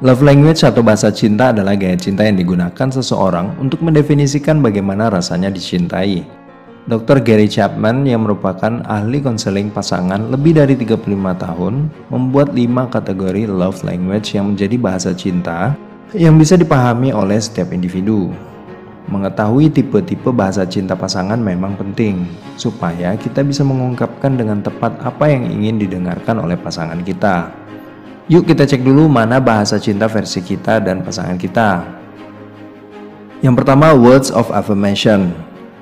Love language atau bahasa cinta adalah gaya cinta yang digunakan seseorang untuk mendefinisikan bagaimana rasanya dicintai. Dr. Gary Chapman yang merupakan ahli konseling pasangan lebih dari 35 tahun membuat 5 kategori love language yang menjadi bahasa cinta yang bisa dipahami oleh setiap individu. Mengetahui tipe-tipe bahasa cinta pasangan memang penting supaya kita bisa mengungkapkan dengan tepat apa yang ingin didengarkan oleh pasangan kita. Yuk kita cek dulu mana bahasa cinta versi kita dan pasangan kita. Yang pertama, words of affirmation.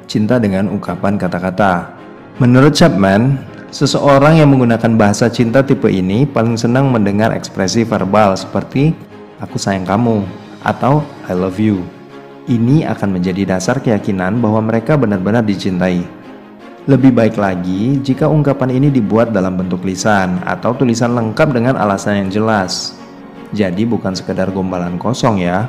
Cinta dengan ungkapan kata-kata. Menurut Chapman, seseorang yang menggunakan bahasa cinta tipe ini paling senang mendengar ekspresi verbal seperti aku sayang kamu atau I love you. Ini akan menjadi dasar keyakinan bahwa mereka benar-benar dicintai. Lebih baik lagi jika ungkapan ini dibuat dalam bentuk lisan atau tulisan lengkap dengan alasan yang jelas. Jadi bukan sekedar gombalan kosong ya.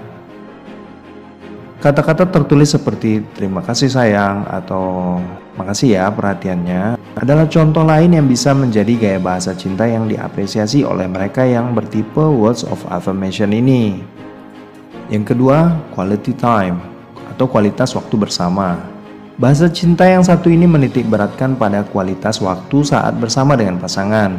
Kata-kata tertulis seperti terima kasih sayang atau makasih ya perhatiannya adalah contoh lain yang bisa menjadi gaya bahasa cinta yang diapresiasi oleh mereka yang bertipe words of affirmation ini. Yang kedua, quality time atau kualitas waktu bersama. Bahasa cinta yang satu ini menitik beratkan pada kualitas waktu saat bersama dengan pasangan.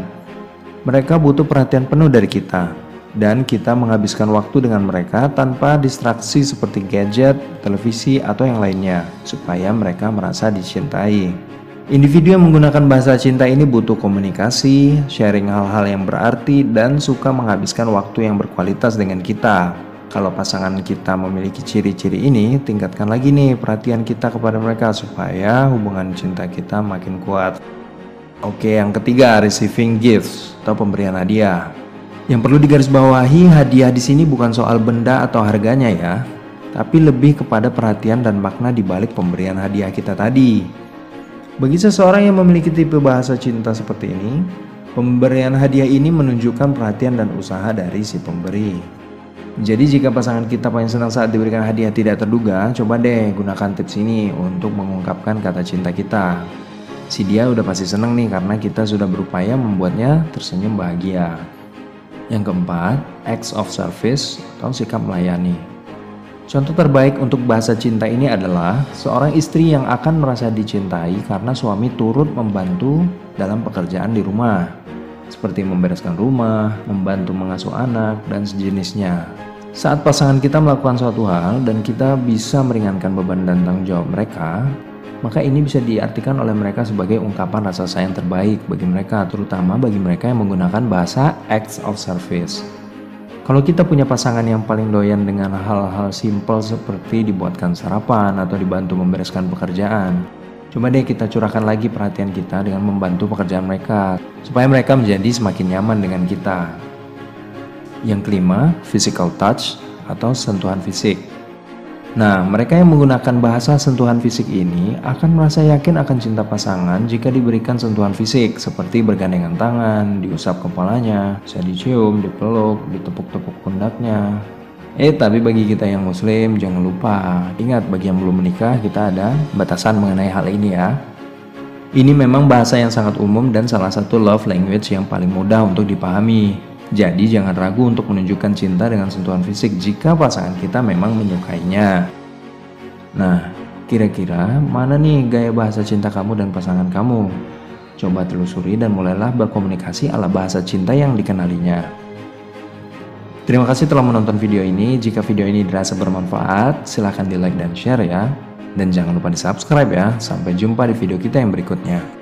Mereka butuh perhatian penuh dari kita, dan kita menghabiskan waktu dengan mereka tanpa distraksi seperti gadget, televisi, atau yang lainnya, supaya mereka merasa dicintai. Individu yang menggunakan bahasa cinta ini butuh komunikasi, sharing hal-hal yang berarti, dan suka menghabiskan waktu yang berkualitas dengan kita. Kalau pasangan kita memiliki ciri-ciri ini, tingkatkan lagi nih perhatian kita kepada mereka supaya hubungan cinta kita makin kuat. Oke, yang ketiga, receiving gifts atau pemberian hadiah. Yang perlu digarisbawahi, hadiah di sini bukan soal benda atau harganya ya, tapi lebih kepada perhatian dan makna di balik pemberian hadiah kita tadi. Bagi seseorang yang memiliki tipe bahasa cinta seperti ini, pemberian hadiah ini menunjukkan perhatian dan usaha dari si pemberi. Jadi jika pasangan kita paling senang saat diberikan hadiah tidak terduga, coba deh gunakan tips ini untuk mengungkapkan kata cinta kita. Si dia udah pasti senang nih karena kita sudah berupaya membuatnya tersenyum bahagia. Yang keempat, acts of service atau sikap melayani. Contoh terbaik untuk bahasa cinta ini adalah seorang istri yang akan merasa dicintai karena suami turut membantu dalam pekerjaan di rumah seperti membereskan rumah, membantu mengasuh anak, dan sejenisnya. Saat pasangan kita melakukan suatu hal dan kita bisa meringankan beban dan tanggung jawab mereka, maka ini bisa diartikan oleh mereka sebagai ungkapan rasa sayang terbaik bagi mereka, terutama bagi mereka yang menggunakan bahasa acts of service. Kalau kita punya pasangan yang paling doyan dengan hal-hal simpel seperti dibuatkan sarapan atau dibantu membereskan pekerjaan, Coba deh kita curahkan lagi perhatian kita dengan membantu pekerjaan mereka, supaya mereka menjadi semakin nyaman dengan kita. Yang kelima, physical touch atau sentuhan fisik. Nah, mereka yang menggunakan bahasa sentuhan fisik ini akan merasa yakin akan cinta pasangan jika diberikan sentuhan fisik seperti bergandengan tangan, diusap kepalanya, bisa dicium, dipeluk, ditepuk-tepuk pundaknya, Eh tapi bagi kita yang muslim jangan lupa Ingat bagi yang belum menikah kita ada batasan mengenai hal ini ya. Ini memang bahasa yang sangat umum dan salah satu love language yang paling mudah untuk dipahami Jadi jangan ragu untuk menunjukkan cinta dengan sentuhan fisik jika pasangan kita memang menyukainya Nah kira-kira mana nih gaya bahasa cinta kamu dan pasangan kamu? Coba telusuri dan mulailah berkomunikasi ala bahasa cinta yang dikenalinya Terima kasih telah menonton video ini. Jika video ini dirasa bermanfaat, silahkan di like dan share ya. Dan jangan lupa di subscribe ya. Sampai jumpa di video kita yang berikutnya.